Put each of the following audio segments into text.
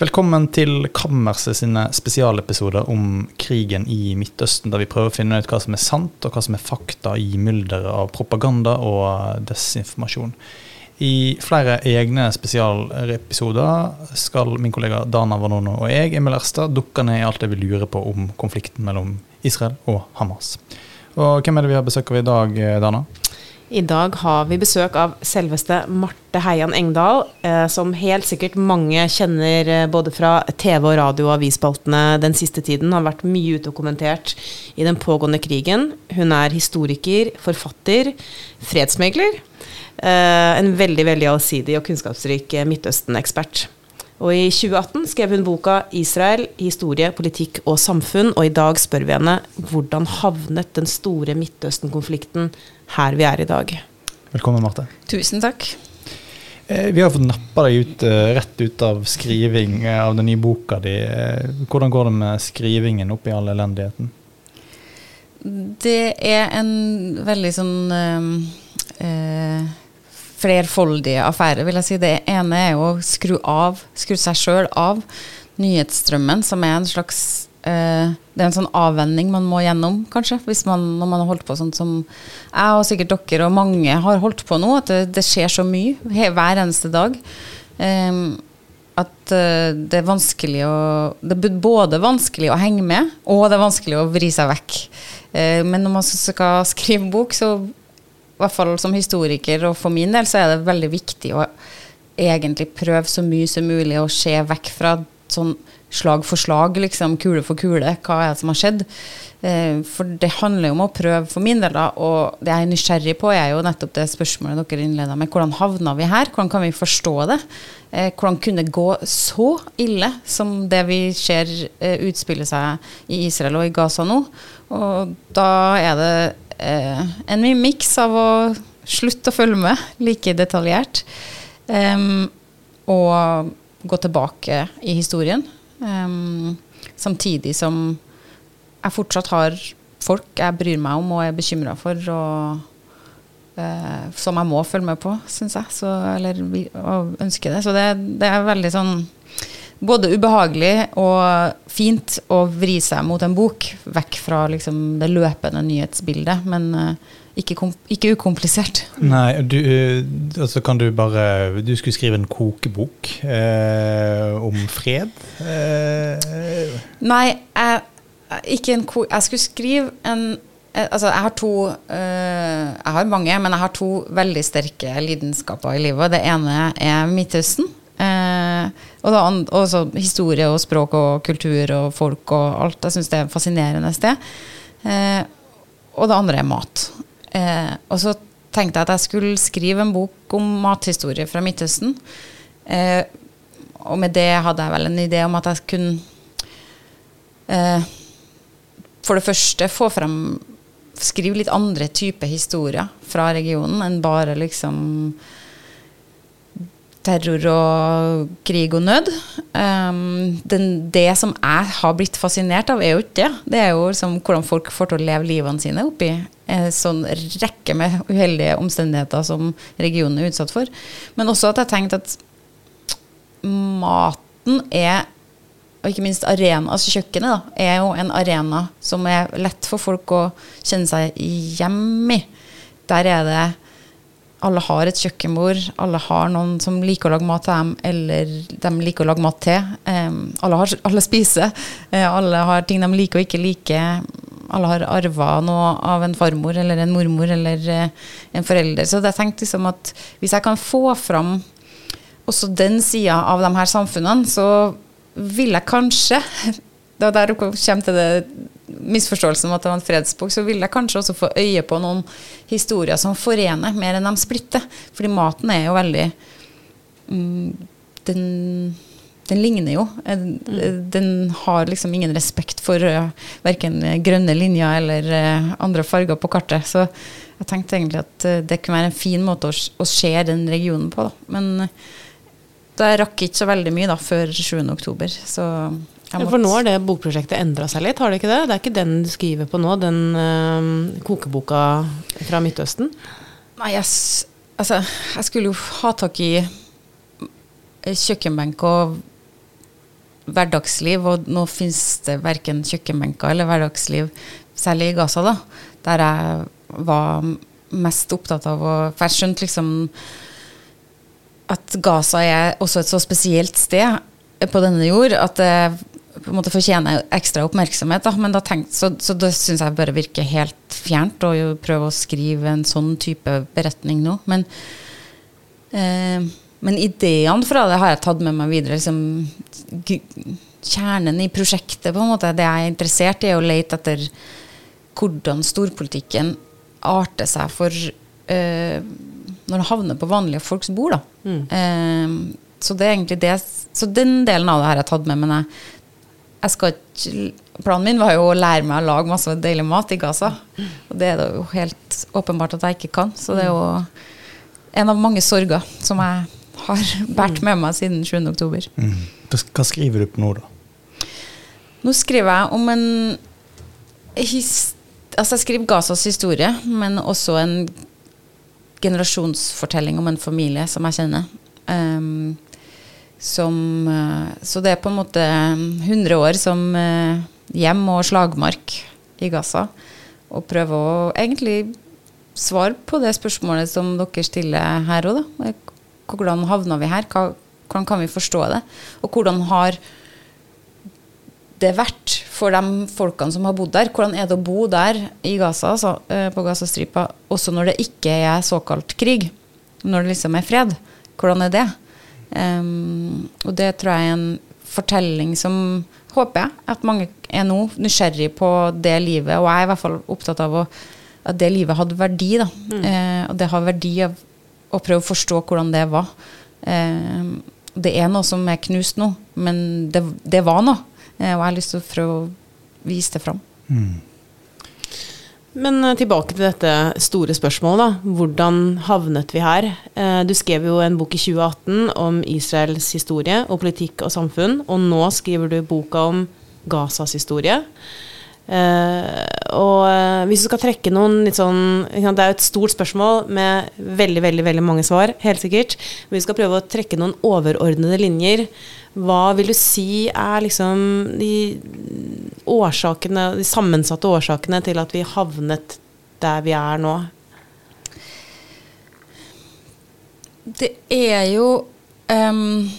Velkommen til Kammerset sine spesialepisoder om krigen i Midtøsten, der vi prøver å finne ut hva som er sant og hva som er fakta i mylderet av propaganda og desinformasjon. I flere egne spesialepisoder skal min kollega Dana Vanono og jeg, Emil Erstad, dukke ned i alt det vi lurer på om konflikten mellom Israel og Hamas. Og Hvem er det vi har besøk av i dag, Dana? I dag har vi besøk av selveste Marte Heian Engdahl, eh, som helt sikkert mange kjenner eh, både fra TV og radio og avisspaltene den siste tiden. Har vært mye ute og kommentert i den pågående krigen. Hun er historiker, forfatter, fredsmegler. Eh, en veldig veldig allsidig og kunnskapsrik eh, Midtøsten-ekspert. Og I 2018 skrev hun boka 'Israel historie, politikk og samfunn', og i dag spør vi henne hvordan havnet den store Midtøsten-konflikten her vi er i dag. Velkommen, Marte. Tusen takk. Eh, vi har fått nappa deg ut, eh, rett ut av skriving eh, av den nye boka di. Hvordan går det med skrivingen oppi all elendigheten? Det er en veldig sånn eh, flerfoldig affære, vil jeg si. Det ene er jo å skru av, skru seg sjøl av nyhetsstrømmen, som er en slags Uh, det er en sånn avvenning man må gjennom, kanskje, hvis man, når man har holdt på sånn som jeg og sikkert dere og mange har holdt på nå. At det, det skjer så mye hver eneste dag. Um, at uh, det er vanskelig å Det er både vanskelig å henge med, og det er vanskelig å vri seg vekk. Uh, men når man skal skrive bok, så i hvert fall som historiker og for min del, så er det veldig viktig å egentlig prøve så mye som mulig å se vekk fra sånn slag for slag, liksom, kule for kule, hva er det som har skjedd? Eh, for det handler jo om å prøve, for min del, da, og det jeg er nysgjerrig på, er jo nettopp det spørsmålet dere innleda med. Hvordan havna vi her? Hvordan kan vi forstå det? Eh, hvordan kunne det gå så ille som det vi ser eh, utspille seg i Israel og i Gaza nå? Og da er det eh, en miks av å slutte å følge med like detaljert, um, og gå tilbake i historien. Um, samtidig som jeg fortsatt har folk jeg bryr meg om og er bekymra for, og, uh, som jeg må følge med på, syns jeg. Så, eller og ønsker det. Så det, det, er veldig sånn både ubehagelig og fint å vri seg mot en bok, vekk fra liksom, det løpende nyhetsbildet. Men uh, ikke, ikke, ukomplisert. Nei, du, eh, altså kan du bare Du skulle skrive en kokebok eh, om fred? Eh. Nei, jeg, ikke en ko... Jeg skulle skrive en eh, Altså, jeg har to øh, Jeg har mange, men jeg har to veldig sterke lidenskaper i livet. Det ene er Midtøsten. Eh, og det også historie og språk og kultur og folk og alt. Jeg syns det er et fascinerende sted. Eh, og det andre er mat. Eh, og så tenkte jeg at jeg skulle skrive en bok om mathistorie fra Midtøsten. Eh, og med det hadde jeg vel en idé om at jeg kunne eh, For det første få frem Skrive litt andre typer historier fra regionen enn bare liksom terror og krig og nød. Um, den, det som jeg har blitt fascinert av, er jo ikke det. Det er jo liksom hvordan folk får til å leve livene sine oppi en sånn rekke med uheldige omstendigheter som regionen er utsatt for. Men også at jeg tenkte at maten er og ikke minst arena, altså kjøkkenet, da, er jo en arena som er lett for folk å kjenne seg hjemme i. Der er det alle har et kjøkkenbord, alle har noen som liker å lage mat til dem, eller de liker å lage mat til. Um, alle, har, alle, spiser. Uh, alle har ting de liker og ikke liker. Alle har arva noe av en farmor eller en mormor eller uh, en forelder. Så jeg tenkte liksom at hvis jeg kan få fram også den sida av de her samfunnene, så vil jeg kanskje Da der kommer til det misforståelsen om at det var en fredsbok, så vil jeg kanskje også få øye på noen historier som forener mer enn de splitter. Fordi maten er jo veldig mm, den, den, ligner jo. Mm. Den har liksom ingen respekt for uh, eh, verken grønne linjer eller uh, andre farger på kartet. Så jeg tenkte egentlig at uh, det kunne være en fin måte å, å se den regionen på. Da. Men det rakk ikke så veldig mye da, før 7.10. Så ja, for nå har det bokprosjektet endra seg litt, har det ikke det? Det er ikke den du skriver på nå, den øh, kokeboka fra Midtøsten? Nei, jeg, altså, jeg skulle jo ha tak i kjøkkenbenk og hverdagsliv, og nå finnes det verken kjøkkenbenker eller hverdagsliv, særlig i Gaza, da, der jeg var mest opptatt av å For jeg skjønte liksom at Gaza er også et så spesielt sted på denne jord at det på en måte fortjener ekstra oppmerksomhet. Da. Men da tenkt, så, så det syns jeg bare virker helt fjernt å prøve å skrive en sånn type beretning nå. Men, eh, men ideene fra det har jeg tatt med meg videre. Liksom, kjernen i prosjektet, på en måte. Det jeg er interessert i, er å lete etter hvordan storpolitikken arter seg for eh, når det havner på vanlige folks bord. Da. Mm. Eh, så det er egentlig det Så den delen av det har jeg tatt med. Men jeg, jeg skal ikke Planen min var jo å lære meg å lage masse deilig mat i Gaza. Og det er det jo helt åpenbart at jeg ikke kan. Så det er jo en av mange sorger som jeg har båret med meg siden 7. oktober. Mm. Hva skriver du på nå, da? Nå skriver jeg om en his, Altså, jeg skriver Gazas historie, men også en generasjonsfortelling om en familie som jeg kjenner. Um, som, uh, så det er på en måte 100 år som uh, hjem og slagmark i Gaza. Og prøve å egentlig svare på det spørsmålet som dere stiller her òg, da. Hvordan havna vi her? Hva, hvordan kan vi forstå det? Og hvordan har det vært for de folkene som har bodd der? Hvordan er det å bo der i Gaza, altså, eh, på Gazastripa, også når det ikke er såkalt krig? Når det liksom er fred? Hvordan er det? Um, og det tror jeg er en fortelling som håper jeg at mange er nå nysgjerrig på det livet. Og jeg er i hvert fall opptatt av å, at det livet hadde verdi. Da. Mm. Uh, og det har verdi av å prøve å forstå hvordan det var. Eh, det er noe som er knust nå, men det, det var noe. Eh, og jeg har lyst til å prøve å vise det fram. Mm. Men eh, tilbake til dette store spørsmålet. da. Hvordan havnet vi her? Eh, du skrev jo en bok i 2018 om Israels historie og politikk og samfunn, og nå skriver du boka om Gazas historie. Og hvis du skal trekke noen litt sånn Det er jo et stort spørsmål med veldig, veldig, veldig mange svar, helt sikkert. Men vi skal prøve å trekke noen overordnede linjer. Hva vil du si er liksom de årsakene, de sammensatte årsakene til at vi havnet der vi er nå? Det er jo um,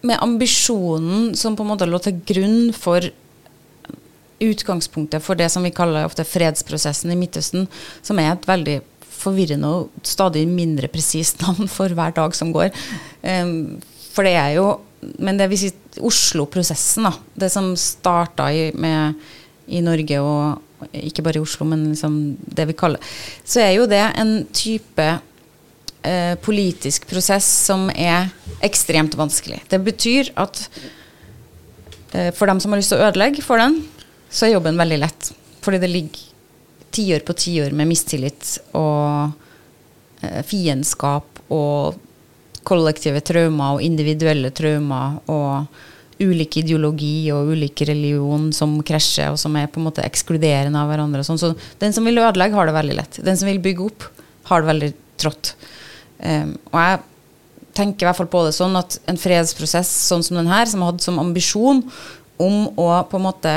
med ambisjonen som på en måte lå til grunn for utgangspunktet for det som vi kaller ofte fredsprosessen i Midtøsten, som er et veldig forvirrende og stadig mindre presist navn for hver dag som går. Um, for det er jo Men det vil si Oslo-prosessen, da. Det som starta i, i Norge, og ikke bare i Oslo, men liksom det vi kaller Så er jo det en type eh, politisk prosess som er ekstremt vanskelig. Det betyr at eh, for dem som har lyst til å ødelegge for den, så er jobben veldig lett. Fordi det ligger tiår på tiår med mistillit og eh, fiendskap og kollektive traumer og individuelle traumer og ulik ideologi og ulik religion som krasjer, og som er på en måte ekskluderende av hverandre. Sånn. Så den som vil ødelegge, har det veldig lett. Den som vil bygge opp, har det veldig trått. Um, og jeg tenker i hvert fall på det sånn at en fredsprosess sånn som den her, som hatt som ambisjon om å på en måte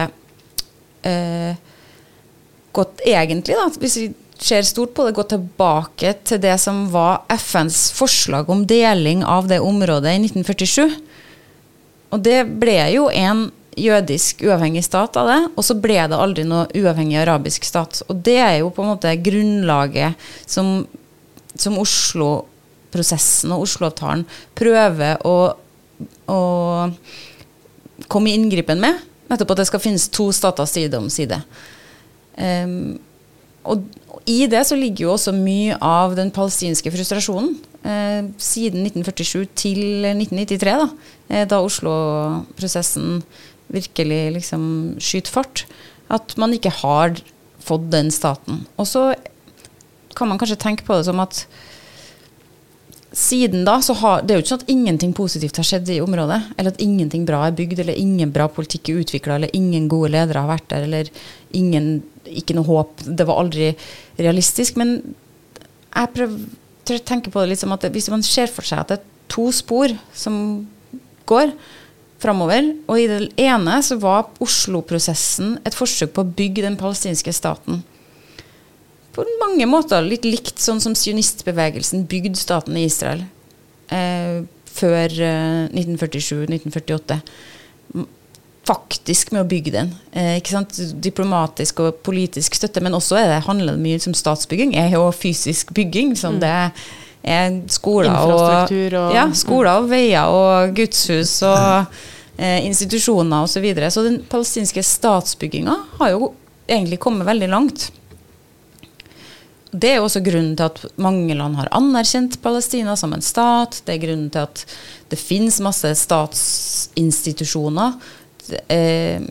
gått egentlig, da, hvis vi ser stort på det, gått tilbake til det som var FNs forslag om deling av det området i 1947. Og det ble jo en jødisk uavhengig stat av det, og så ble det aldri noe uavhengig arabisk stat. Og det er jo på en måte grunnlaget som, som Oslo-prosessen og Oslo-avtalen prøver å, å komme i inngripen med. Nettopp at det skal finnes to stater side om side. Um, og i det så ligger jo også mye av den palestinske frustrasjonen. Eh, siden 1947 til 1993, da, eh, da Oslo-prosessen virkelig liksom skyter fart. At man ikke har fått den staten. Og så kan man kanskje tenke på det som at siden da så har Det er jo ikke sånn at ingenting positivt har skjedd i området. Eller at ingenting bra er bygd, eller ingen bra politikk er utvikla, eller ingen gode ledere har vært der, eller ingen ikke noe håp. Det var aldri realistisk. Men jeg prøver å tenke på det litt som at hvis man ser for seg at det er to spor som går, framover. Og i det ene så var Oslo-prosessen et forsøk på å bygge den palestinske staten. På mange måter litt likt sånn som sionistbevegelsen bygde staten i Israel eh, før eh, 1947-1948 faktisk med å bygge den. Eh? Diplomatisk og politisk støtte, men også er det, handler det mye om statsbygging. er jo fysisk bygging. Sånn mm. Det er skoler og, og, ja, skoler og veier og gudshus og eh, institusjoner osv. Så, videre. så den palestinske statsbygginga har jo egentlig kommet veldig langt. Det er også grunnen til at mange land har anerkjent Palestina som en stat. Det er grunnen til at det finnes masse statsinstitusjoner. Eh,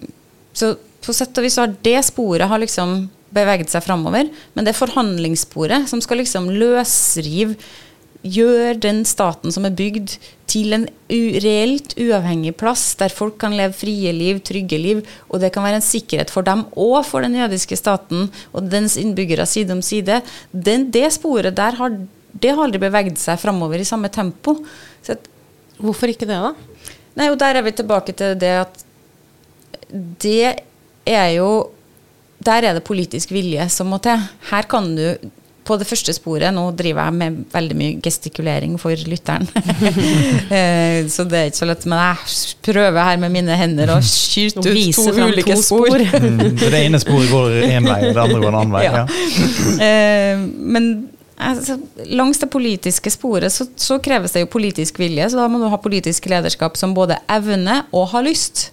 så på sett og vis har det sporet har liksom beveget seg framover. Men det er forhandlingssporet som skal liksom løsrive Gjøre den staten som er bygd, til en reelt uavhengig plass der folk kan leve frie liv, trygge liv, og det kan være en sikkerhet for dem og for den jødiske staten og dens innbyggere side om side. Den, det sporet der har, det har aldri beveget seg framover i samme tempo. At, Hvorfor ikke det, da? Nei, og Der er vi tilbake til det at det er jo Der er det politisk vilje som må til. Her kan du på det første sporet Nå driver jeg med veldig mye gestikulering for lytteren. Eh, så det er ikke så lett. Men jeg prøver her med mine hender å skyte ut to ulike to spor. spor. Mm, det ene sporet går én vei, det andre går en annen vei. Ja. Ja. Eh, men altså, langs det politiske sporet så, så, kreves det jo politisk vilje, så da må du ha politisk lederskap som både evner og har lyst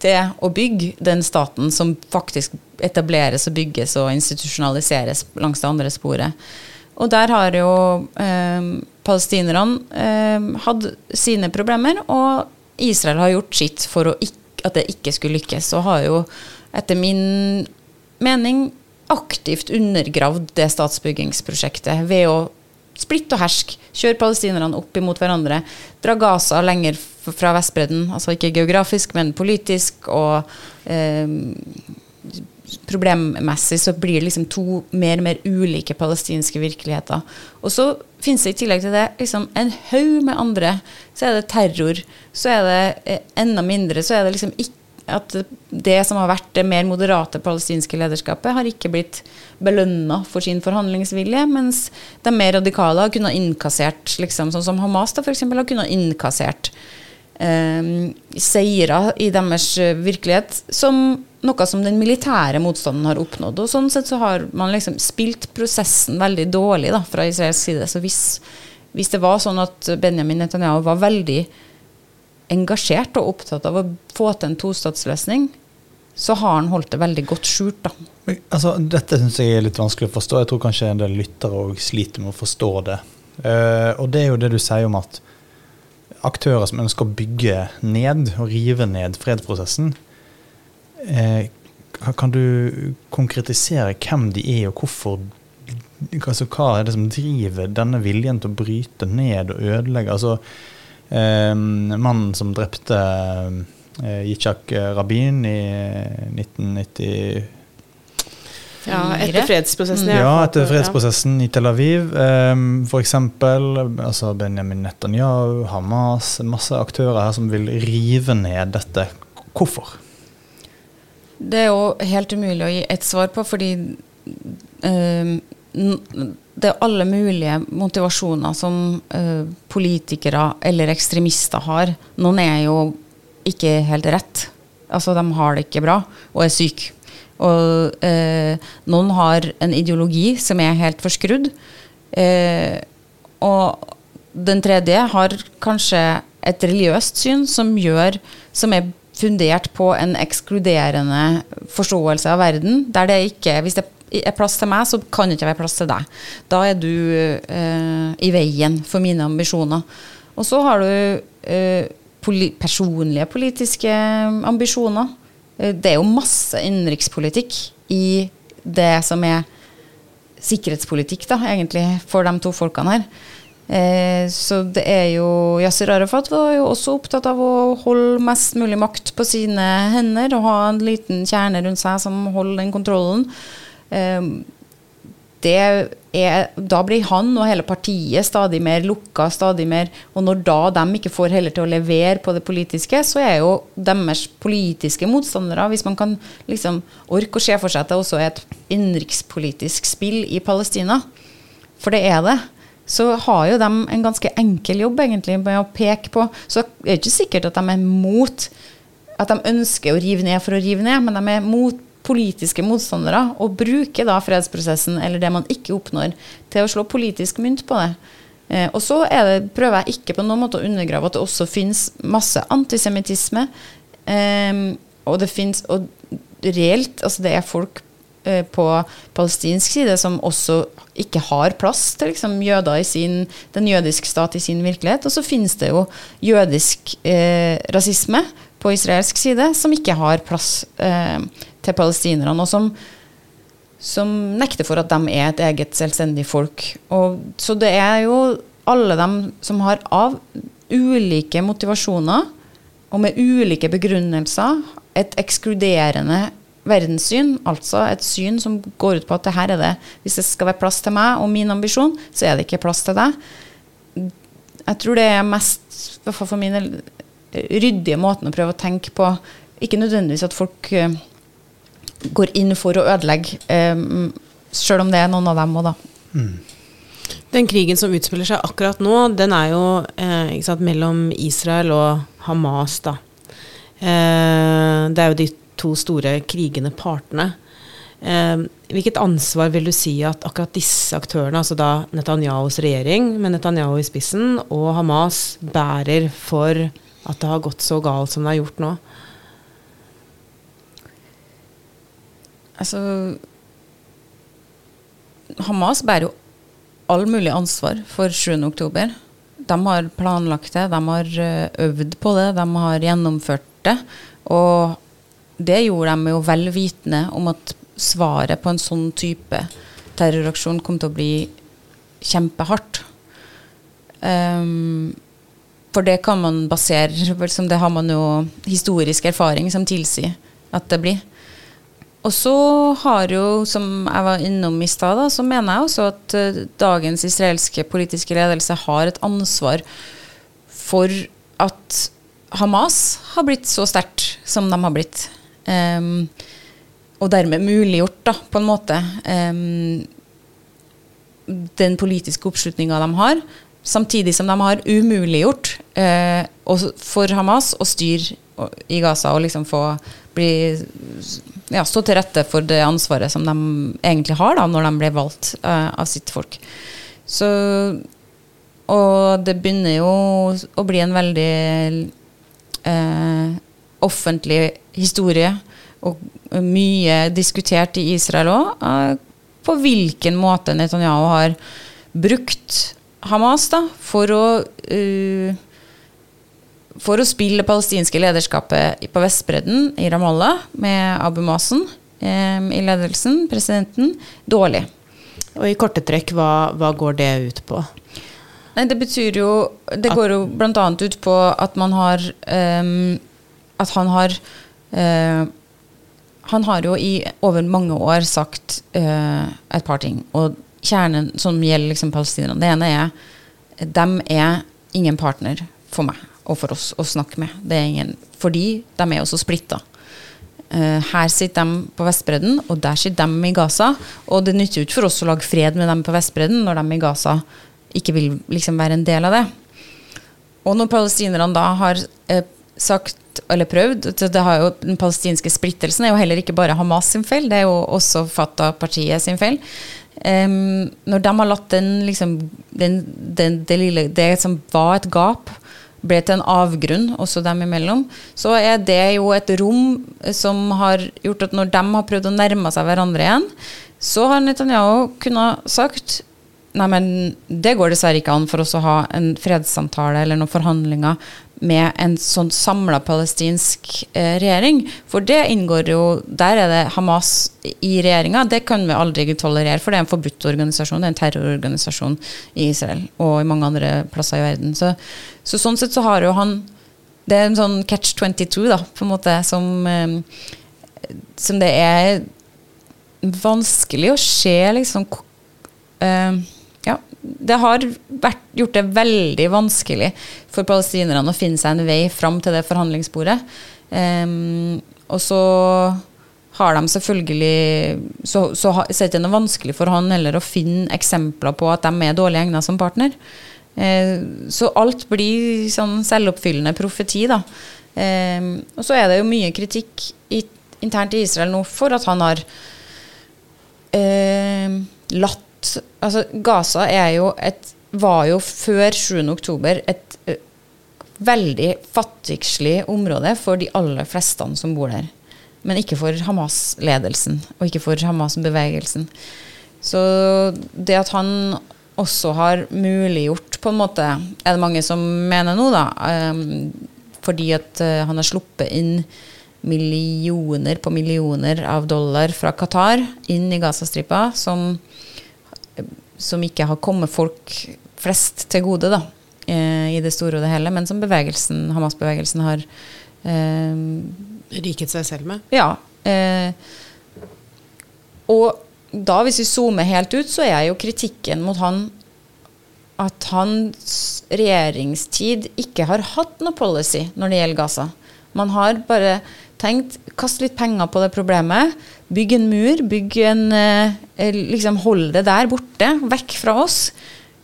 til å bygge den staten som faktisk etableres og bygges og institusjonaliseres langs det andre sporet. Og der har jo eh, palestinerne eh, hatt sine problemer, og Israel har gjort sitt for at det ikke skulle lykkes, og har jo etter min mening aktivt undergravd det statsbyggingsprosjektet ved å splitte og hersk. Kjør palestinerne opp imot hverandre, dra Gaza lenger fra Vestbredden, altså ikke geografisk, men politisk, og eh, problemmessig så blir det liksom to mer og mer ulike palestinske virkeligheter. Og så finnes det i tillegg til det liksom en haug med andre. Så er det terror. Så er det eh, enda mindre. Så er det liksom ikke at det som har vært det mer moderate palestinske lederskapet, har ikke blitt belønna for sin forhandlingsvilje, mens de mer radikale har kunnet innkassert, liksom, sånn som Hamas da, for eksempel, har kunnet innkassert eh, seire i deres virkelighet som noe som den militære motstanden har oppnådd. Og sånn sett så har man liksom spilt prosessen veldig dårlig da, fra israelsk side. Så hvis, hvis, det var sånn at Benjamin Netanyahu var veldig engasjert og opptatt av å få til en tostatsløsning, så har han holdt det veldig godt skjult. da. Altså, dette syns jeg er litt vanskelig å forstå. Jeg tror kanskje en del lyttere òg sliter med å forstå det. Uh, og det er jo det du sier om at aktører som ønsker å bygge ned og rive ned fredsprosessen, uh, kan du konkretisere hvem de er, og hvorfor altså, Hva er det som driver denne viljen til å bryte ned og ødelegge? Altså, mannen som drepte uh, Yitzhak Rabin i 1990 ja, etter fredsprosessen. Mm. Ja, etter fredsprosessen i Tel Aviv. Um, F.eks. Altså Benjamin Netanyahu, Hamas, masse aktører her som vil rive ned dette. Hvorfor? Det er jo helt umulig å gi et svar på, fordi um, det er alle mulige motivasjoner som uh, politikere eller ekstremister har. Noen er jo ikke helt rett. Altså, de har det ikke bra og er syke. Og uh, noen har en ideologi som er helt forskrudd. Uh, og den tredje har kanskje et religiøst syn som gjør Som er fundert på en ekskluderende forståelse av verden. Der det ikke Hvis det er plass til meg, så kan det ikke være plass til deg. Da er du eh, i veien for mine ambisjoner. Og så har du eh, poli personlige politiske ambisjoner. Eh, det er jo masse innenrikspolitikk i det som er sikkerhetspolitikk, da, egentlig, for de to folkene her. Eh, så det er jo Yasir Arafat var jo også opptatt av å holde mest mulig makt på sine hender og ha en liten kjerne rundt seg som holder den kontrollen. Eh, det er, da blir han og hele partiet stadig mer lukka, stadig mer Og når da de ikke får heller til å levere på det politiske, så er jo deres politiske motstandere Hvis man kan liksom orke å se for seg at det også er et innenrikspolitisk spill i Palestina, for det er det, så har jo de en ganske enkel jobb egentlig med å peke på Så det er ikke sikkert at de er mot at de ønsker å rive ned for å rive ned, men de er mot politiske motstandere og bruker da fredsprosessen eller det man ikke oppnår, til å slå politisk mynt på det. Eh, og så det, prøver jeg ikke på noen måte å undergrave at det også finnes masse antisemittisme. Eh, og det finnes og reelt Altså det er folk eh, på palestinsk side som også ikke har plass til liksom, jøder i sin, den jødiske stat i sin virkelighet. Og så finnes det jo jødisk eh, rasisme på israelsk side som ikke har plass eh, til palestinerne, og som, som, nekter for at de er et eget selvstendig folk. Og, så det er jo alle dem som har av ulike motivasjoner og med ulike begrunnelser et ekskluderende verdenssyn, altså et syn som går ut på at det her er det Hvis det skal være plass til meg og min ambisjon, så er det ikke plass til deg. Jeg tror det er mest, for min ryddige måten å prøve å tenke på. Ikke nødvendigvis at folk uh, går inn for å ødelegge, um, sjøl om det er noen av dem òg, da. Mm. Den krigen som utspiller seg akkurat nå, den er jo eh, sant, mellom Israel og Hamas, da. Eh, det er jo de to store krigende partene. Eh, hvilket ansvar vil du si at akkurat disse aktørene, altså da Netanyahus regjering med Netanyahu i spissen, og Hamas bærer for at det har gått så galt som det har gjort nå? Altså Hamas bærer jo all mulig ansvar for 7. oktober. De har planlagt det, de har eh, øvd på det, de har gjennomført det. Og det gjorde de jo vel vitende om at svaret på en sånn type terroraksjon kom til å bli kjempehardt. Um, for det kan man basere Det har man jo historisk erfaring som tilsier at det blir. Og så har jo, som jeg var innom i stad, så mener jeg også at uh, dagens israelske politiske ledelse har et ansvar for at Hamas har blitt så sterkt som de har blitt. Um, og dermed muliggjort, da, på en måte, um, den politiske oppslutninga de har. Samtidig som de har umuliggjort uh, for Hamas å styre i Gaza og liksom få bli ja, stå til rette for det ansvaret som de egentlig har da, når de blir valgt uh, av sitt folk. Så Og det begynner jo å bli en veldig uh, offentlig historie, og mye diskutert i Israel òg, uh, eh, på hvilken måte Netanyahu har brukt Hamas da, for å for å spille det palestinske lederskapet på Vestbredden, i Ramallah, med Abu Masen eh, i ledelsen, presidenten, dårlig. Og i korte trekk, hva, hva går det ut på? Nei, det betyr jo Det går jo bl.a. ut på at man har um, At han har uh, Han har jo i over mange år sagt uh, et par ting. Og kjernen som gjelder liksom palestinerne, det ene er De er ingen partner for meg og for oss å snakke med. Det er ingen, fordi de er også splitta. Uh, her sitter de på Vestbredden, og der sitter de i Gaza. Og det nytter jo ikke for oss å lage fred med dem på Vestbredden når de i Gaza ikke vil liksom være en del av det. Og når palestinerne da har uh, sagt eller prøvd det har jo, Den palestinske splittelsen er jo heller ikke bare Hamas sin feil, det er jo også Fatah-partiet sin feil. Um, når de har latt den, liksom, den, den, det, lille, det som var et gap ble til en avgrunn også dem imellom, så er det jo et rom som har gjort at når de har prøvd å nærme seg hverandre igjen, så har Netanyahu kunnet sagt Nei, men det går dessverre ikke an for oss å ha en fredssamtale eller noen forhandlinger med en sånn samla palestinsk eh, regjering. For det inngår jo Der er det Hamas i regjeringa. Det kan vi aldri tolerere, for det er en forbudt organisasjon. Det er en terrororganisasjon i Israel og i mange andre plasser i verden. Så, så sånn sett så har jo han Det er en sånn catch 22, da, på en måte, som, eh, som det er vanskelig å se liksom eh, det har vært, gjort det veldig vanskelig for palestinerne å finne seg en vei fram til det forhandlingsbordet. Um, og så har de selvfølgelig Så, så, så er det ikke noe vanskelig for han heller å finne eksempler på at de er dårlig egnet som partner. Uh, så alt blir sånn selvoppfyllende profeti, da. Um, og så er det jo mye kritikk i, internt i Israel nå for at han har uh, latt altså Gaza er jo et, var jo før 7. oktober et uh, veldig fattigslig område for de aller fleste som bor der. Men ikke for Hamas-ledelsen, og ikke for Hamas-bevegelsen. Så det at han også har muliggjort, på en måte, er det mange som mener nå, da. Um, fordi at uh, han har sluppet inn millioner på millioner av dollar fra Qatar inn i Gazastripa, som som ikke har kommet folk flest til gode, da, eh, i det store og det hele, men som bevegelsen, Hamas-bevegelsen har eh, Riket seg selv med? Ja. Eh, og da, hvis vi zoomer helt ut, så er jo kritikken mot han at hans regjeringstid ikke har hatt noe policy når det gjelder Gaza. Man har bare tenkt kast litt penger på det problemet. Bygg en mur. Bygg en eh, eh, liksom Hold det der borte. Vekk fra oss.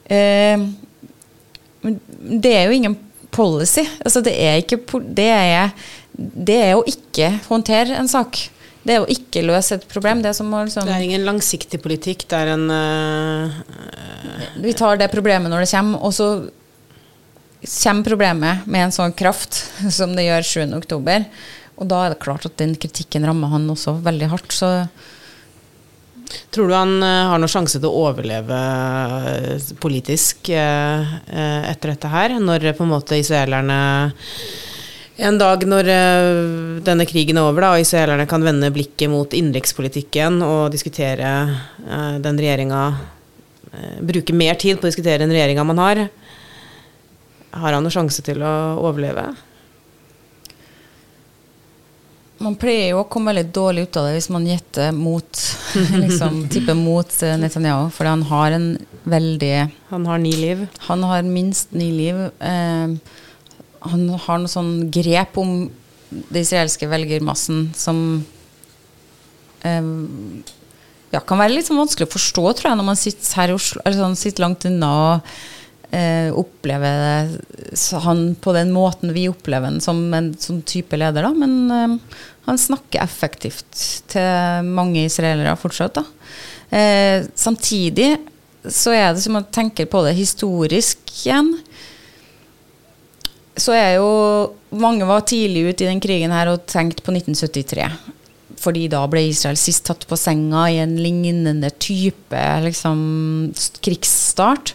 Eh, det er jo ingen policy. Altså, det er ikke det er, det er å ikke håndtere en sak. Det er å ikke løse et problem. Det er, liksom, det er ingen langsiktig politikk. Det er en uh, Vi tar det problemet når det kommer, og så kommer problemet med en sånn kraft som det gjør 7.10. Og da er det klart at den kritikken rammer han også veldig hardt. Så Tror du han uh, har noen sjanse til å overleve uh, politisk uh, etter dette her? Når på en måte israelerne En dag når denne krigen er over, da, og israelerne kan vende blikket mot innenrikspolitikken og diskutere den regjeringa Bruke mer tid på å diskutere den regjeringa man har. Har han noen sjanse til å overleve? Man pleier jo å komme veldig dårlig ut av det hvis man gjetter mot liksom, tipper mot eh, Netanyahu, fordi han har en veldig Han har ni liv? Han har minst ni liv. Eh, han har noe sånn grep om det israelske velgermassen som eh, ja, kan være litt sånn vanskelig å forstå, tror jeg, når man sitter her i Oslo, eller sånn, sitter langt unna og eh, opplever han på den måten vi opplever han som en sånn type leder, da. Men eh, han snakker effektivt til mange israelere fortsatt, da. Eh, samtidig så er det som å tenke på det historisk igjen. Så er jo Mange var tidlig ute i den krigen her og tenkte på 1973 fordi da ble Israel sist tatt på senga i en lignende type liksom, krigsstart.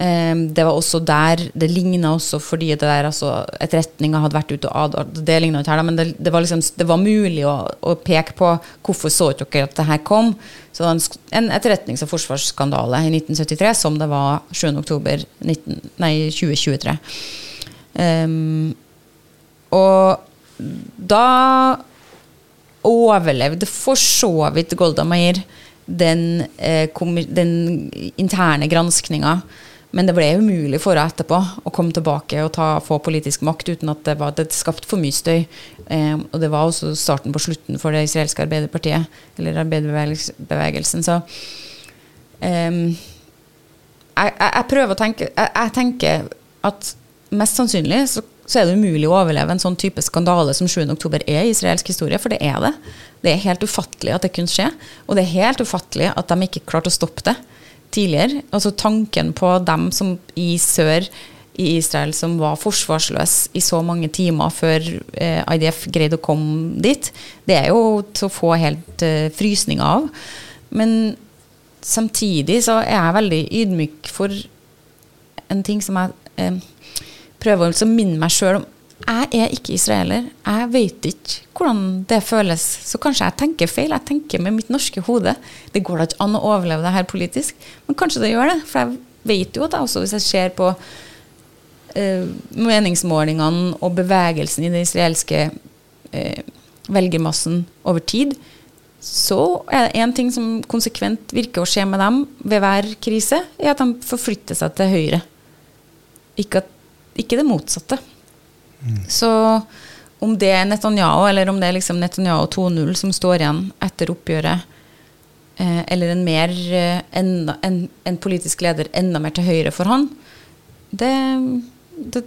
Um, det var også der Det ligna også fordi det der, altså, etterretninga hadde vært ute og advart. Det ligna ikke her, da, men det, det, var liksom, det, var mulig å, å, peke på hvorfor så ikke dere at det her kom. Så det var en, etterretnings- og forsvarsskandale i 1973 som det var 7.10.2023. Um, og da overlevde for så vidt Golda Meir den, eh, den interne granskninga men det ble umulig for henne etterpå å komme tilbake og ta, få politisk makt uten at det, var, det skapte for mye støy. Eh, og det var også starten på slutten for det israelske arbeiderpartiet, eller arbeiderbevegelsen. Så eh, jeg, jeg, prøver å tenke jeg, jeg, tenker at mest sannsynlig så, så, er det umulig å overleve en sånn type skandale som 7.10 er i israelsk historie, for det er det. Det er helt ufattelig at det kunne skje, og det er helt ufattelig at de ikke klarte å stoppe det tidligere. Altså tanken på dem som i sør i Israel som var forsvarsløse i så mange timer før eh, IDF greide å komme dit, det er jo til å få helt eh, frysning av. Men samtidig så er jeg veldig ydmyk for en ting som jeg eh, prøver å minne meg sjøl om jeg er ikke israeler. Jeg vet ikke hvordan det føles. Så kanskje jeg tenker feil. Jeg tenker med mitt norske hode. Det går da ikke an å overleve det her politisk. Men kanskje det gjør det. For jeg vet jo at jeg også, hvis jeg ser på uh, meningsmålingene og bevegelsen i den israelske uh, velgermassen over tid, så er det én ting som konsekvent virker å skje med dem ved hver krise, er at de forflytter seg til høyre. Ikke, at, ikke det motsatte. Så om det er Netanyahu, eller om det er liksom Netanyahu 2.0 som står igjen etter oppgjøret, eh, eller en, mer, eh, enda, en, en politisk leder enda mer til høyre for han, det, det,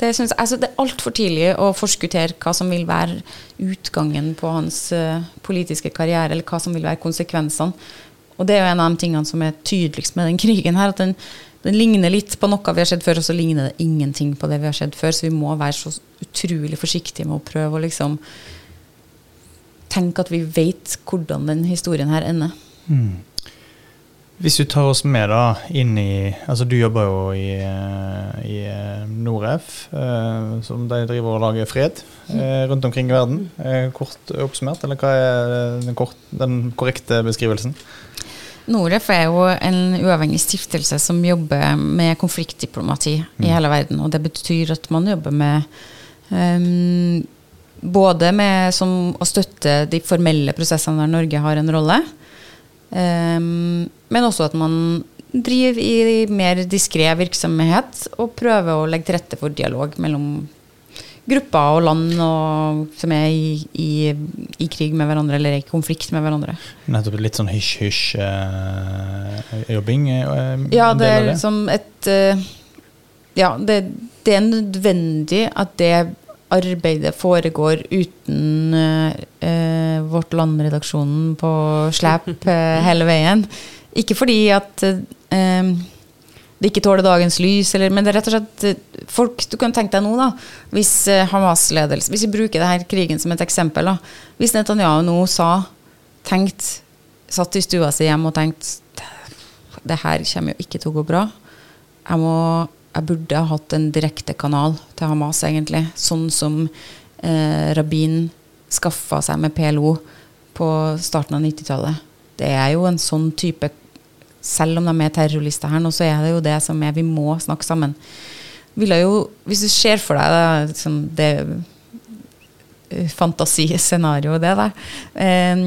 det, synes, altså det er altfor tidlig å forskuttere hva som vil være utgangen på hans uh, politiske karriere, eller hva som vil være konsekvensene. Og det er jo en av de tingene som er tydeligst med den krigen her, at den, den ligner litt på noe vi har sett før, og så ligner det ingenting på det vi har sett før. Så vi må være så utrolig forsiktige med å prøve å liksom tenke at vi vet hvordan den historien her ender. Mm. Hvis du tar oss med da inn i altså Du jobber jo i, eh, i eh, Noref, eh, som de driver og lager fred eh, rundt omkring i verden. Eh, kort oppsummert, eller hva er den, kort, den korrekte beskrivelsen? Noref er jo en uavhengig stiftelse som jobber med konfliktdiplomati mm. i hele verden. Og det betyr at man jobber med um, både med som, å støtte de formelle prosessene der Norge har en rolle. Um, men også at man driver i mer diskré virksomhet og prøver å legge til rette for dialog mellom grupper og land og, som er i, i, i, krig med hverandre eller i konflikt med hverandre. Nettopp litt sånn hysj-hysj-jobbing? Uh, uh, ja, det er liksom et uh, Ja, det, det, er nødvendig at det arbeidet foregår uten Vårt Land-redaksjonen på slep hele veien. Ikke fordi at uh, det ikke tåler dagens lys, eller, men det er rett og slett folk Du kan tenke deg nå, da, hvis Hamas-ledelse Hvis vi bruker denne krigen som et eksempel, da. Hvis Netanyahu nå sa, tenkt, satt i stua si hjemme og tenkt det her kommer jo ikke til å gå bra. Jeg må jeg burde ha hatt en direkte kanal til Hamas, egentlig. Sånn som eh, rabbin skaffa seg med PLO på starten av 90-tallet. Det er jo en sånn type Selv om de er terrorister her nå, så er det jo det som er Vi må snakke sammen. Jo, hvis du ser for deg det, liksom det eh, fantasiscenarioet, det der eh,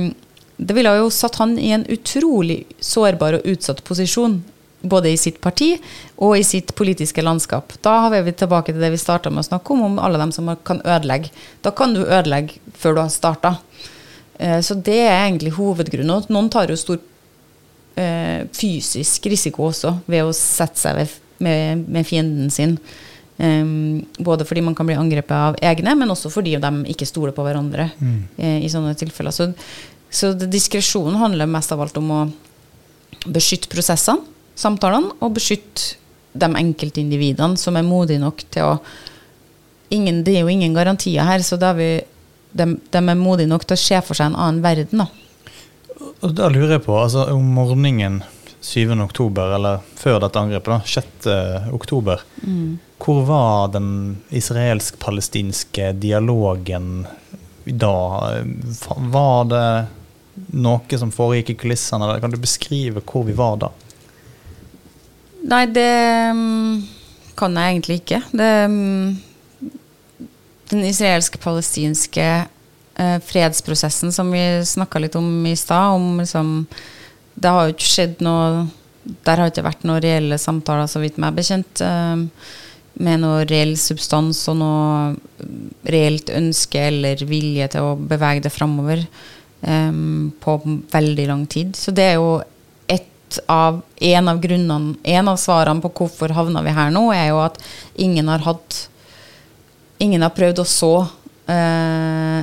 Det ville jo satt han i en utrolig sårbar og utsatt posisjon både i sitt parti og i sitt politiske landskap. Da har vi tilbake til det vi starta med å snakke om, om alle dem som kan ødelegge. Da kan du ødelegge før du har starta. Eh, så det er egentlig hovedgrunnen. Noen tar jo stor eh, fysisk risiko også ved å sette seg ved, med, med, fienden sin. Um, både fordi man kan bli angrepet av egne, men også fordi de ikke stoler på hverandre mm. eh, i sånne tilfeller. Så, så diskresjonen handler mest av alt om å beskytte prosessene samtalene og beskytte de enkeltindividene som er modige nok til å ingen, Det er jo ingen garantier her, så da vi, de, de, er modige nok til å se for seg en annen verden. Da. Og da lurer jeg på, altså om morgenen 7. oktober, eller før dette angrepet, da, 6. oktober, mm. hvor var den israelsk-palestinske dialogen da? Var det noe som foregikk i kulissene? Kan du beskrive hvor vi var da? Nei, det um, kan jeg egentlig ikke. Det, um, den israelske-palestinske uh, fredsprosessen som vi snakka litt om i stad, om liksom Det har jo ikke skjedd noe Der har ikke vært noen reelle samtaler, så vidt meg bekjent, uh, med noe reell substans og noe reelt ønske eller vilje til å bevege det framover um, på veldig lang tid. Så det er jo av en av grunnene En av svarene på hvorfor havna vi her nå, er jo at ingen har hatt Ingen har prøvd å så eh,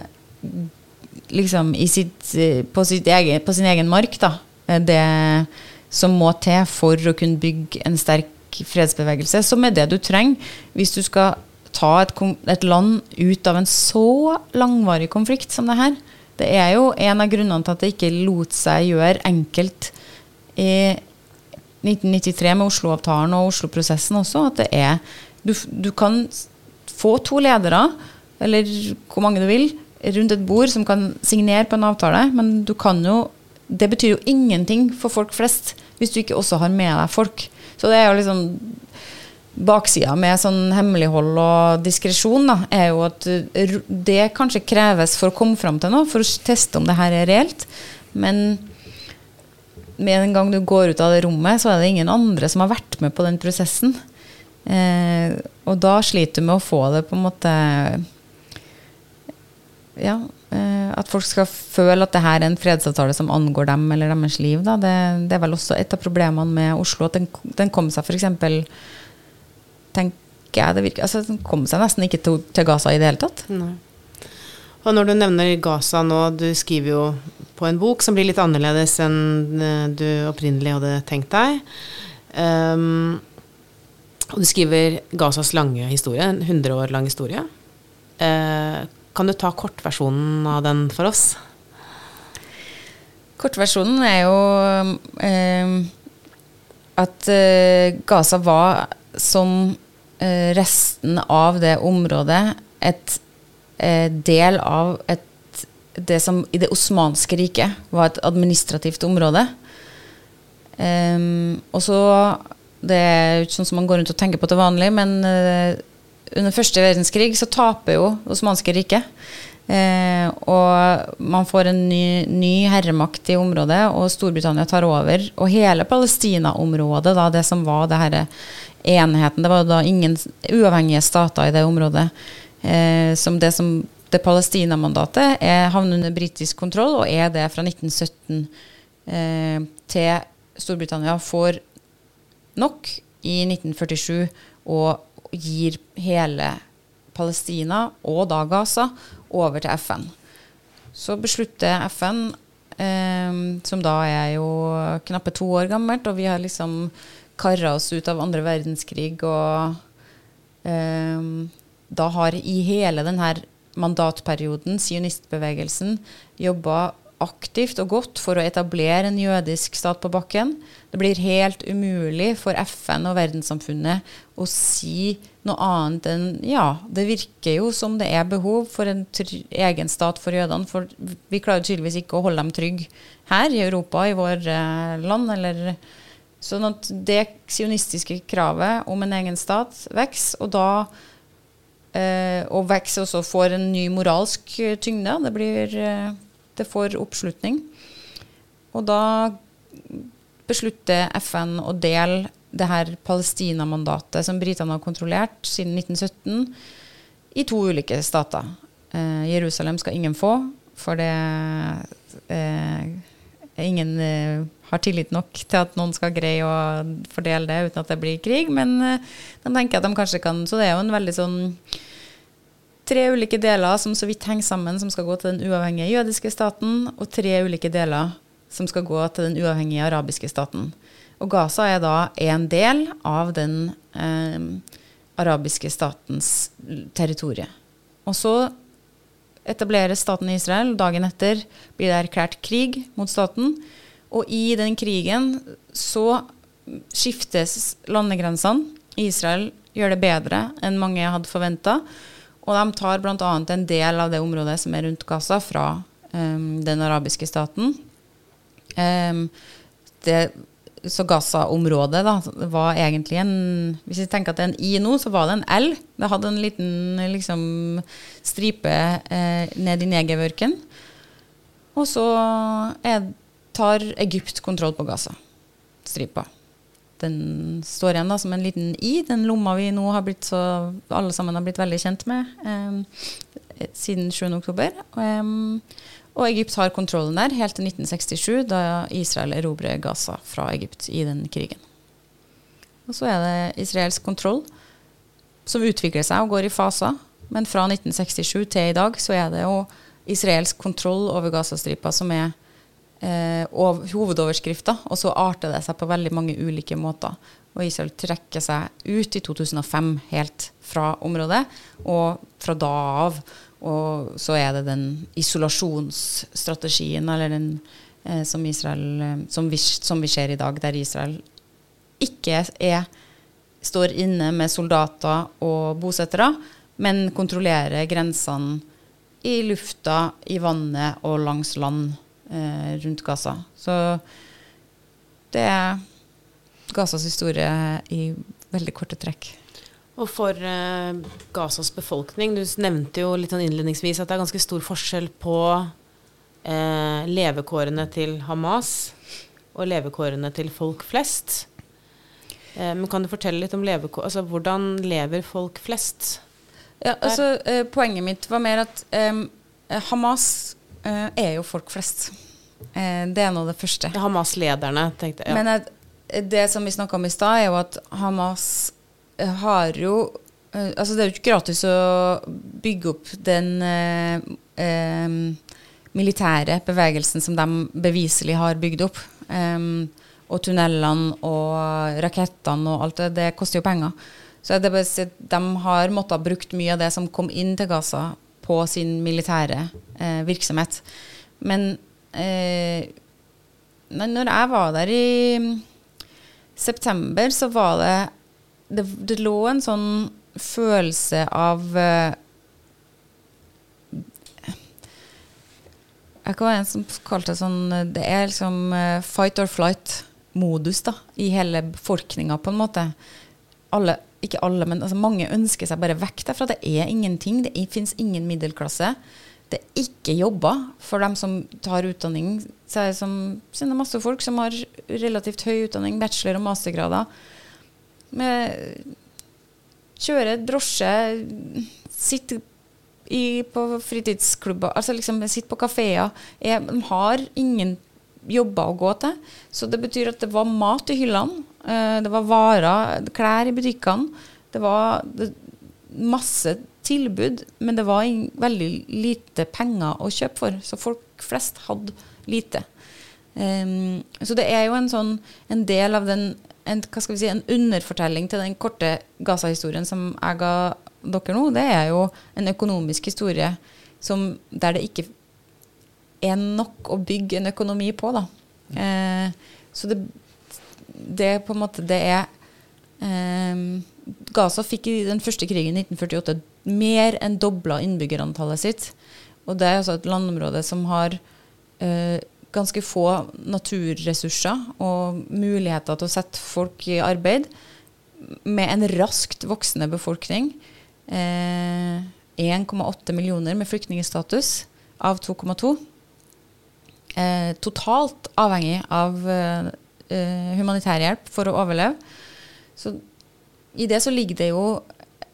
liksom sitt, på, sitt egen, på, sin egen mark, da. Eh, det som må til for å kunne bygge en sterk fredsbevegelse, som er det du trenger hvis du skal ta et, et land ut av en så langvarig konflikt som det her. Det er jo en av grunnene til at det ikke lot seg gjøre enkelt i 1993 med Oslo-avtalen og Oslo-prosessen også, at det er du, du, kan få to ledere, eller hvor mange du vil, rundt et bord som kan signere på en avtale, men du kan jo Det betyr jo ingenting for folk flest hvis du ikke også har med deg folk. Så det er jo liksom baksida med sånn hemmelighold og diskresjon, da, er jo at eh, det kanskje kreves for å komme fram til noe, for å teste om det her er reelt. Men med en gang du går ut av det rommet, så er det ingen andre som har vært med på den prosessen. Eh, og da sliter du med å få det på en måte Ja, eh, at folk skal føle at det her er en fredsavtale som angår dem eller deres liv. Det, det er vel også et av problemene med Oslo, at den, den kom seg f.eks tenker jeg det virker Altså, den kom seg nesten ikke til, til Gaza i det hele tatt. Nei. Og når du nevner Gaza nå, du skriver jo på en bok som blir litt annerledes enn eh, du opprinnelig hadde tenkt deg. Um, og du skriver Gazas lange historie, en 100 år lang historie. Uh, kan du ta kortversjonen av den for oss? Kortversjonen er jo eh, at eh, Gaza var som eh, resten av det området et eh, del av et, det som i det osmanske riket var et administrativt område. Um, og så Det er ikke sånn som man går rundt og tenker på til vanlig, men uh, under første verdenskrig så taper jo osmanske riket. Eh, og man får en ny, ny, herremakt i området, og Storbritannia tar over. Og hele Palestina-området, da, det som var det herre enheten. Det var da ingen uavhengige stater i det området. Eh, som det som det Palestina-mandatet havner under britisk kontroll, og er det fra 1917 eh, til Storbritannia får nok i 1947 og gir hele Palestina, og da Gaza, over til FN. Så beslutter FN, eh, som da er jo knappe to år gammelt, og vi har liksom kara oss ut av andre verdenskrig. Og eh, da har i hele denne mandatperioden sionistbevegelsen jobba aktivt og godt for å etablere en jødisk stat på bakken. Det blir helt umulig for FN og verdenssamfunnet å si noe annet enn ja, det virker jo som det er behov for en egen stat for jødene. For vi klarer tydeligvis ikke å holde dem trygge her i Europa, i vår eh, land. eller Sånn at det sionistiske kravet om en egen stat vokser, og da eh, Og vokser også får en ny moralsk tyngde. Det, blir, eh, det får oppslutning. Og da beslutter FN å dele det her Palestina-mandatet som britene har kontrollert siden 1917, i to ulike stater. Eh, Jerusalem skal ingen få, for det eh, ingen eh, har tillit nok til at noen skal greie å fordele det uten at det blir krig. Men eh, de tenker at de kanskje kan Så det er jo en veldig sånn Tre ulike deler som så vidt henger sammen, som skal gå til den uavhengige jødiske staten, og tre ulike deler som skal gå til den uavhengige arabiske staten. Og Gaza er da en del av den eh, arabiske statens territorie. Og så etableres staten Israel. Dagen etter blir det erklært krig mot staten. Og i den krigen så skiftes landegrensene. Israel gjør det bedre enn mange hadde forventa. Og de tar bl.a. en del av det området som er rundt Gaza, fra um, den arabiske staten. Um, det, så Gaza-området var egentlig en Hvis vi tenker at det er en I nå, så var det en L. Det hadde en liten liksom, stripe eh, ned i negevørken. Og så er tar Egypt kontroll på Gaza-stripa. Den står igjen da som en liten i, den lomma vi nå har blitt så alle sammen har blitt veldig kjent med eh, siden 7.10. Um, og Egypt har kontrollen der helt til 1967, da Israel erobrer Gaza fra Egypt i den krigen. Og så er det israelsk kontroll som utvikler seg og går i faser. Men fra 1967 til i dag så er det jo israelsk kontroll over Gazastripa som er eh, hovedoverskrifter, og så arter det seg på veldig mange ulike måter. Og Israel trekker seg ut i 2005 helt fra området, og fra da av og så er det den isolasjonsstrategien, eller den eh, som, Israel, eh, som, vi, som, vi, ser i dag, der Israel ikke er, står inne med soldater og bosettere, men kontrollerer grensene i lufta, i vannet og langs land rundt Gaza. Så det er Gazas historie i veldig korte trekk. Og for eh, Gazas befolkning, du nevnte jo litt sånn innledningsvis at det er ganske stor forskjell på eh, levekårene til Hamas og levekårene til folk flest. Eh, men kan du fortelle litt om levekår, altså hvordan lever folk flest? Ja, altså Poenget mitt var mer at Hamas er jo folk flest. det er nå det første. Hamas-lederne, tenkte jeg. Ja. Men det som vi snakka om i stad, er jo at Hamas har jo eh, Altså, det er jo ikke gratis å bygge opp den eh, eh, militære bevegelsen som de beviselig har bygd opp. Um, og tunnelene og rakettene og alt det, det koster jo penger. Så det, de har måttet ha brukt mye av det som kom inn til Gaza, på sin militære eh, virksomhet. Men eh, når jeg var der i september, så var det det, det, lå en sånn følelse av eh, Jeg være en som kalte det sånn Det er liksom uh, fight or flight-modus da, i hele befolkninga, på en måte. Alle, ikke alle, men altså, mange ønsker seg bare vekk derfra. Det er ingenting. Det fins ingen middelklasse. Det er ikke jobber for dem som tar utdanning. Så er det, som, så er det masse folk som har relativt høy utdanning, bachelor- og mastergrader med Kjøre drosje, sitte i, på fritidsklubber, altså liksom sitte på kafeer. De har ingen jobber å gå til. Så det betyr at det var mat i hyllene. Eh, det var varer, klær i butikkene. Det var masse tilbud, men det var veldig lite penger å kjøpe for. Så folk flest hadde lite. Så det er jo en sånn en del av den en, hva skal vi si, en underfortelling til den korte Gaza-historien som jeg ga dere nå, det er jo en økonomisk historie som, der det ikke er nok å bygge en økonomi på. Da. Eh, så det, det på en måte det er um, Gaza fikk i den første krigen i 1948 mer enn dobla innbyggerantallet sitt. Og det er altså et landområde som har uh, ganske få naturressurser og muligheter til å sette folk i arbeid, med en raskt voksende befolkning. Eh, 1,8 millioner med flyktningstatus av 2,2. Eh, totalt avhengig av eh, eh, humanitær hjelp for å overleve. Så i det så ligger det jo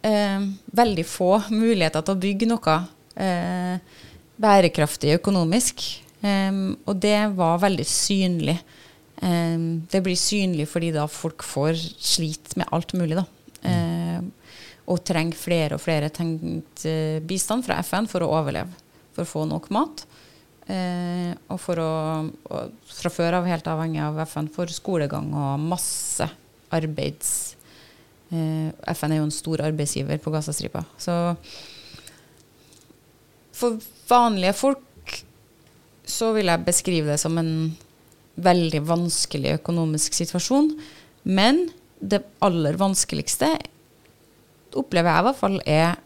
eh, veldig få muligheter til å bygge noe eh, bærekraftig økonomisk. Um, og det var veldig synlig. Um, det blir synlig fordi da folk får slit med alt mulig, da. Og trenger flere og flere tenkt bistand fra FN for å overleve. For å få nok mat. Uh, og for å og Fra før av helt avhengig av FN for skolegang og masse arbeids... Eh, FN er jo en stor arbeidsgiver på Gazastripa. Så for vanlige folk så vil jeg beskrive det som en veldig vanskelig økonomisk situasjon. Men det aller vanskeligste opplever jeg i hvert fall er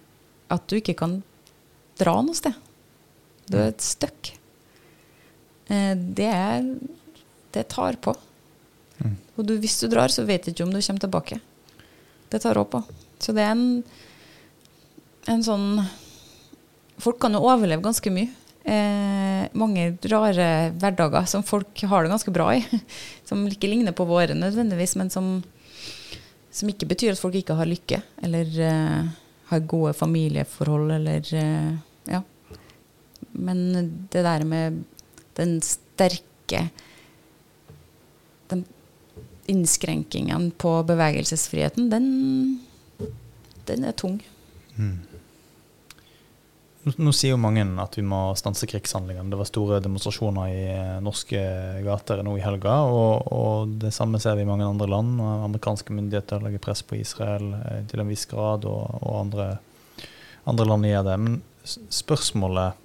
at du ikke kan dra noe sted. Du er et støkk. Eh, det, er, det tar på. Mm. Og du, hvis du drar, så vet du ikke om du kommer tilbake. Det tar òg på. Så det er en, en sånn Folk kan jo overleve ganske mye eh, mange rare hverdager som folk har det ganske bra i. Som ikke ligner på våre nødvendigvis, men som, som ikke betyr at folk ikke har lykke. Eller eh, har gode familieforhold, eller eh, Ja. Men det der med den sterke Den innskrenkingen på bevegelsesfriheten, den, den er tung. Mm. Nå sier jo mange at vi må stanse krigshandlingene. Det var store demonstrasjoner i eh, norske gater nå i helga. Og, og, det samme ser vi i mange andre land. Amerikanske myndigheter legger press på Israel eh, til en viss grad, og, og andre, andre, land gjør det. Men spørsmålet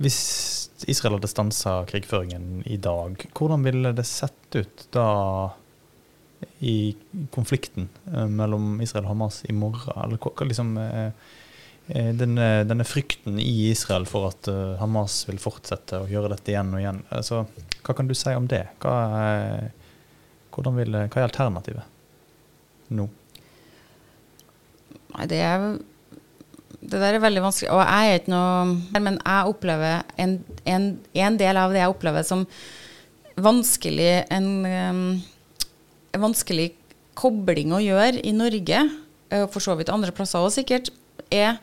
Hvis Israel hadde stansa krigføringen i dag, hvordan ville det sett ut da i konflikten eh, mellom Israel og Hamas i morgen? Eller hva liksom Eh, denne, denne, frykten i Israel for at Hamas vil fortsette å gjøre dette igjen og igjen. Altså, hva kan du si om det? Hva er, vil, hva er alternativet nå? Nei, det er Det der er veldig vanskelig. Og jeg er ikke noe Men jeg opplever en, en, en del av det jeg opplever som vanskelig En, en vanskelig kobling å gjøre i Norge, og for så vidt andre plasser òg sikkert, er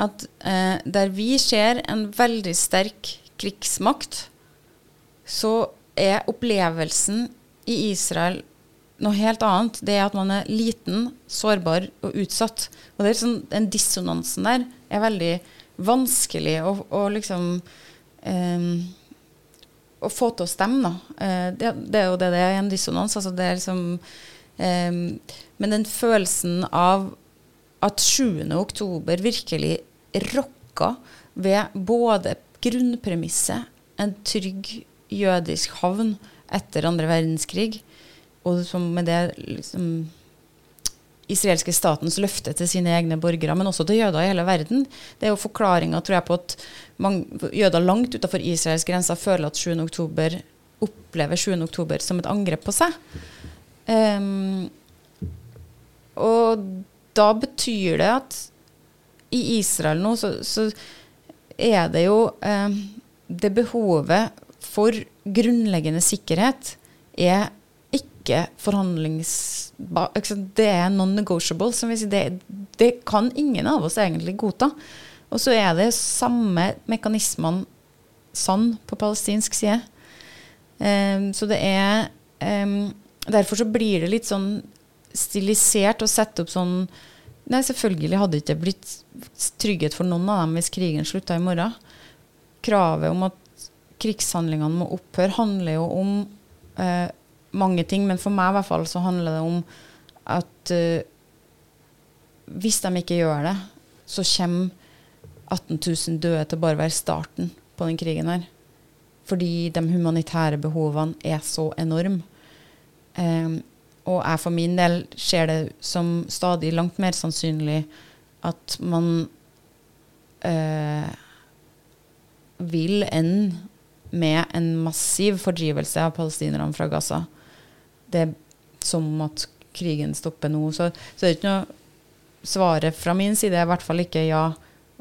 at eh, der vi ser en veldig sterk krigsmakt, så er opplevelsen i Israel noe helt annet. Det er at man er liten, sårbar og utsatt. Og sånn, Den dissonansen der er veldig vanskelig å, å liksom um, Å få til å stemme, da. Uh, det, det, er jo det det er, en dissonans. Altså det er liksom um, Men den følelsen av at 7. oktober virkelig rokka ved både grunnpremisset, en trygg jødisk havn etter andre verdenskrig, og som med det liksom, israelske statens løfte til sine egne borgere, men også til jøder i hele verden. Det er jo forklaringa på at mange, jøder langt utenfor Israels grenser føler at 7. oktober opplever 7. oktober som et angrep på seg. Um, og da betyr det at i Israel nå så, så er det jo um, Det behovet for grunnleggende sikkerhet er ikke forhandlings... Det er non-negotiable. sier. Det, det, kan ingen av oss egentlig godta. Og så er det samme mekanismene sann på palestinsk side. Um, så det er um, Derfor så blir det litt sånn stilisert å sette opp sånn Nei, selvfølgelig hadde det ikke blitt trygghet for noen av dem hvis krigen slutta i morgen. Kravet om at krigshandlingene må opphøre, handler jo om uh, mange ting, men for meg i hvert fall så handler det om at uh, hvis de ikke gjør det, så kommer 18 000 døde til bare å være starten på den krigen her. Fordi de humanitære behovene er så enorme. Um, og jeg for min del ser det som stadig langt mer sannsynlig at man uh, vil ende med en massiv fordrivelse av palestinerne fra Gaza det er som at krigen stopper nå. Så, så det er ikke noe Svaret fra min side er i hvert fall ikke ja.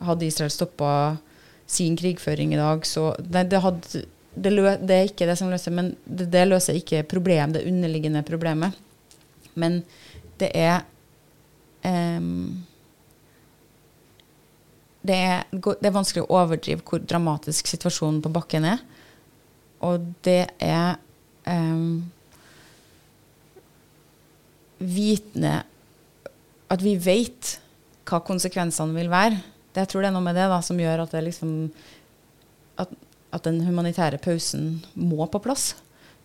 Hadde Israel stoppa sin krigføring i dag, så det, det, hadde, det, lø, det, er ikke det som løser Men det, løser ikke problem, det underliggende problemet. Men det er um, det er, det er, vanskelig å overdrive hvor dramatisk situasjonen på bakken er. Og det er um, vitende At vi vet hva konsekvensene vil være. Det, jeg tror det er noe med det da, som gjør at, liksom, at, at, den humanitære pausen må på plass.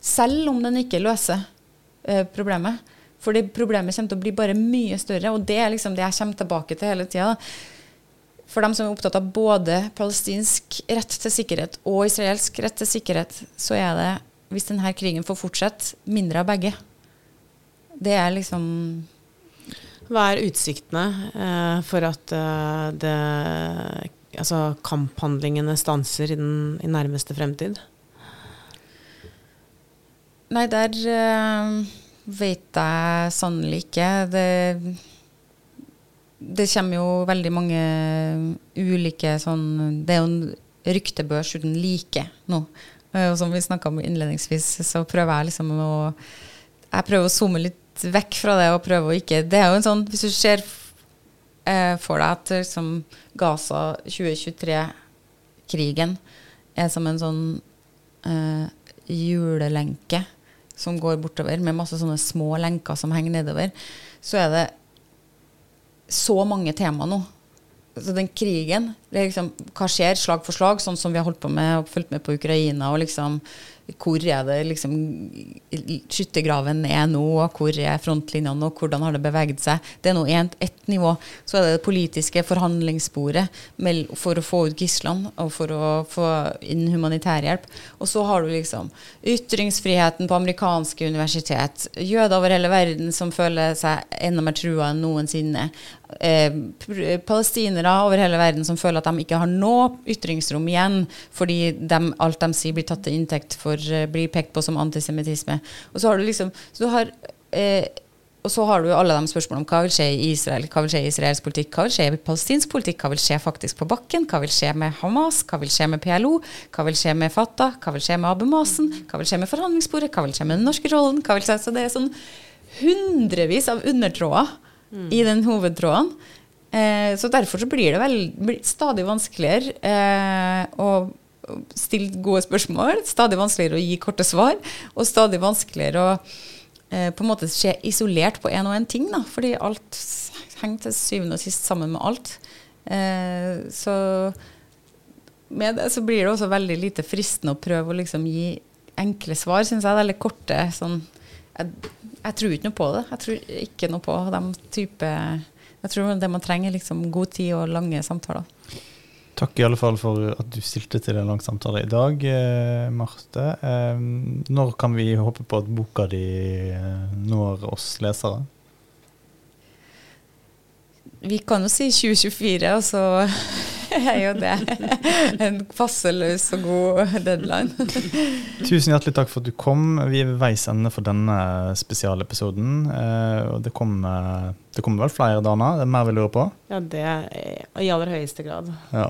Selv om den ikke løser eh, problemet. For det problemet kommer til å bli bare mye større, og det er liksom det jeg kommer tilbake til hele tida. For dem som er opptatt av både palestinsk rett til sikkerhet og israelsk rett til sikkerhet, så er det, hvis denne krigen får fortsette, mindre av begge. Det er liksom Hva er utsiktene eh, for at eh, det, altså kamphandlingene stanser i den i nærmeste fremtid? Nei, der eh, vet jeg sannelig ikke. Det, det kommer jo veldig mange ulike sånn Det er jo en ryktebørs uten like nå. Og som vi snakka om innledningsvis, så prøver jeg liksom å Jeg prøver å zoome litt vekk fra det og prøve å ikke Det er jo en sånn Hvis du ser eh, for deg at liksom, Gaza 2023-krigen er som en sånn eh, julelenke som går bortover, med masse sånne små lenker som henger nedover, så er det så mange tema nå. Så den krigen liksom, Hva skjer slag for slag, sånn som vi har holdt på med og fulgt med på Ukraina? og liksom hvor er det liksom skyttergraven er nå, og hvor er frontlinjene, og hvordan har det beveget seg. Det er nå ett nivå. Så er det det politiske forhandlingssporet for å få ut gislene og for å få inn humanitær hjelp. Og så har du liksom ytringsfriheten på amerikanske universitet. Jøder over hele verden som føler seg enda mer trua enn noensinne. Eh, palestinere over hele verden som føler at de ikke har noe ytringsrom igjen, fordi de, alt de sier, blir tatt til inntekt for uh, blir pekt på som antisemittisme. Og så har du liksom så har, eh, og så har du alle de spørsmålene om hva vil skje i Israel, hva vil skje i israelsk politikk, hva vil skje i palestinsk politikk, hva vil skje faktisk på bakken, hva vil skje med Hamas, hva vil skje med PLO, hva vil skje med Fatah, hva vil skje med Abu Masen, hva vil skje med forhandlingsbordet, hva vil skje med den norske rollen, hva vil skje Så det er sånn hundrevis av undertråder mm. i den hovedtråden. Eh, så derfor så blir det vel stadig vanskeligere eh, å stille gode spørsmål, stadig vanskeligere å gi korte svar, og stadig vanskeligere å eh, på en måte se isolert på en og en ting, da, fordi alt henger til syvende og sist sammen med alt. Eh, så med det så blir det også veldig lite fristende å prøve å liksom gi enkle svar, syns jeg. Eller korte sånn jeg, jeg, tror ikke noe på det. Jeg tror ikke noe på de type Jeg tror det man trenger, liksom god tid og lange samtaler. Takk i alle fall for at du stilte til en lang samtale i dag, eh, Marte. Eh, når kan vi håpe på at boka di eh, når oss lesere? Vi kan jo si 2024, og så er jo det en passeløs og god deadline. Tusen hjertelig takk for at du kom. Vi er ved veis ende for denne spesialepisoden. Eh, og det kommer, det kommer vel flere, Dana? Det er mer vi lurer på? Ja, det er i aller høyeste grad. Ja.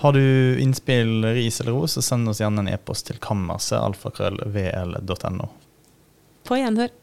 Har du innspill, ris eller ros, så send oss gjerne en e-post til kammerset alfakrøllvl.no. På gjenhør.